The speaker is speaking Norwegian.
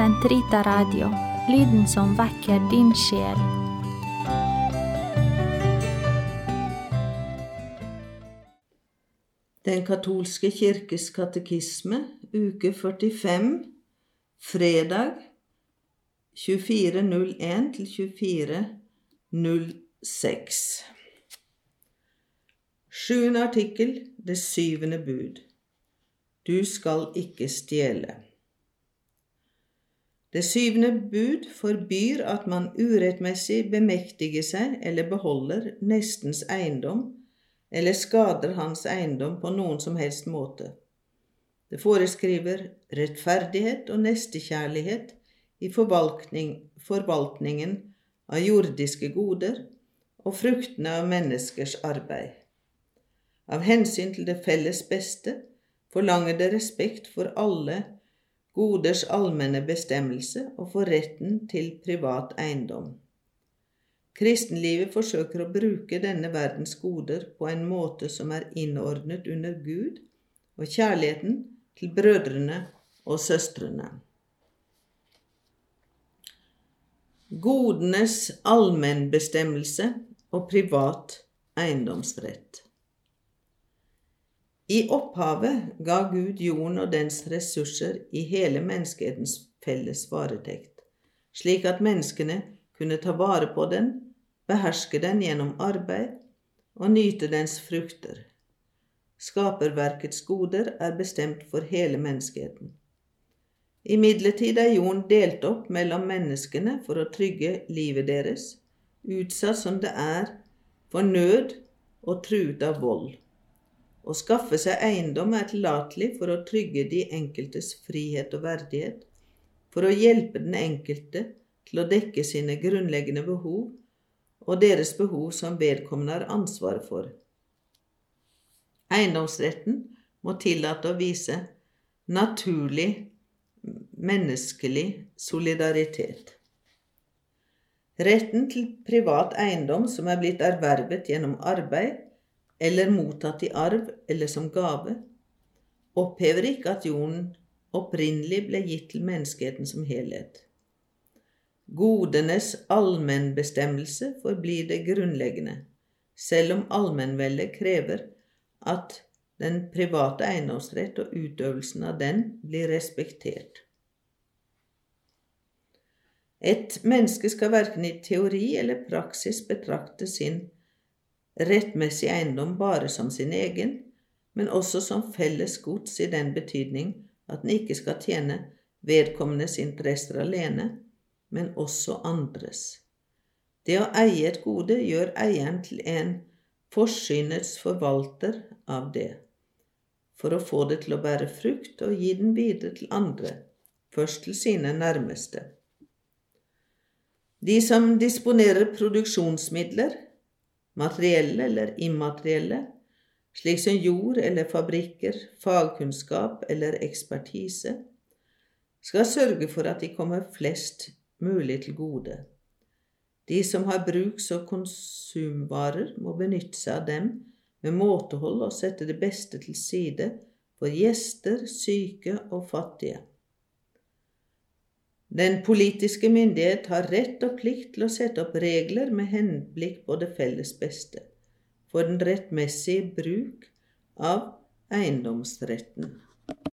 Sentrita Radio, lyden som vekker din sjel. Den katolske kirkes katekisme, uke 45, fredag 24.01 til 24.06. Sjuende artikkel, det syvende bud. Du skal ikke stjele. Det syvende bud forbyr at man urettmessig bemektiger seg eller beholder nestens eiendom eller skader hans eiendom på noen som helst måte. Det foreskriver rettferdighet og nestekjærlighet i forvaltning, forvaltningen av jordiske goder og fruktene av menneskers arbeid. Av hensyn til det felles beste forlanger det respekt for alle goders allmenne bestemmelse og for retten til privat eiendom. Kristenlivet forsøker å bruke denne verdens goder på en måte som er innordnet under Gud og kjærligheten til brødrene og søstrene. Godenes allmennbestemmelse og privat eiendomsrett. I opphavet ga Gud jorden og dens ressurser i hele menneskehetens felles varetekt, slik at menneskene kunne ta vare på den, beherske den gjennom arbeid og nyte dens frukter. Skaperverkets goder er bestemt for hele menneskeheten. Imidlertid er jorden delt opp mellom menneskene for å trygge livet deres, utsatt som det er for nød og truet av vold. Å skaffe seg eiendom er tillatelig for å trygge de enkeltes frihet og verdighet, for å hjelpe den enkelte til å dekke sine grunnleggende behov og deres behov som vedkommende har ansvaret for. Eiendomsretten må tillate å vise naturlig menneskelig solidaritet. Retten til privat eiendom som er blitt ervervet gjennom arbeid eller mottatt i arv eller som gave, opphever ikke at jorden opprinnelig ble gitt til menneskeheten som helhet. Godenes allmennbestemmelse forblir det grunnleggende, selv om allmennveldet krever at den private eiendomsrett og utøvelsen av den blir respektert. Et menneske skal verken i teori eller praksis betrakte sin rettmessige eiendom bare som sin egen, men også som felles gods i den betydning at den ikke skal tjene vedkommendes interesser alene, men også andres. Det å eie et gode gjør eieren til en forsynets forvalter av det, for å få det til å bære frukt og gi den videre til andre, først til sine nærmeste. De som disponerer produksjonsmidler, materielle eller immaterielle, slik som jord eller fabrikker, fagkunnskap eller ekspertise, skal sørge for at de kommer flest mulig til gode. De som har bruks- og konsumvarer, må benytte seg av dem med måtehold og sette det beste til side for gjester, syke og fattige. Den politiske myndighet har rett og plikt til å sette opp regler med henblikk på det felles beste, for den rettmessige bruk av eiendomsretten.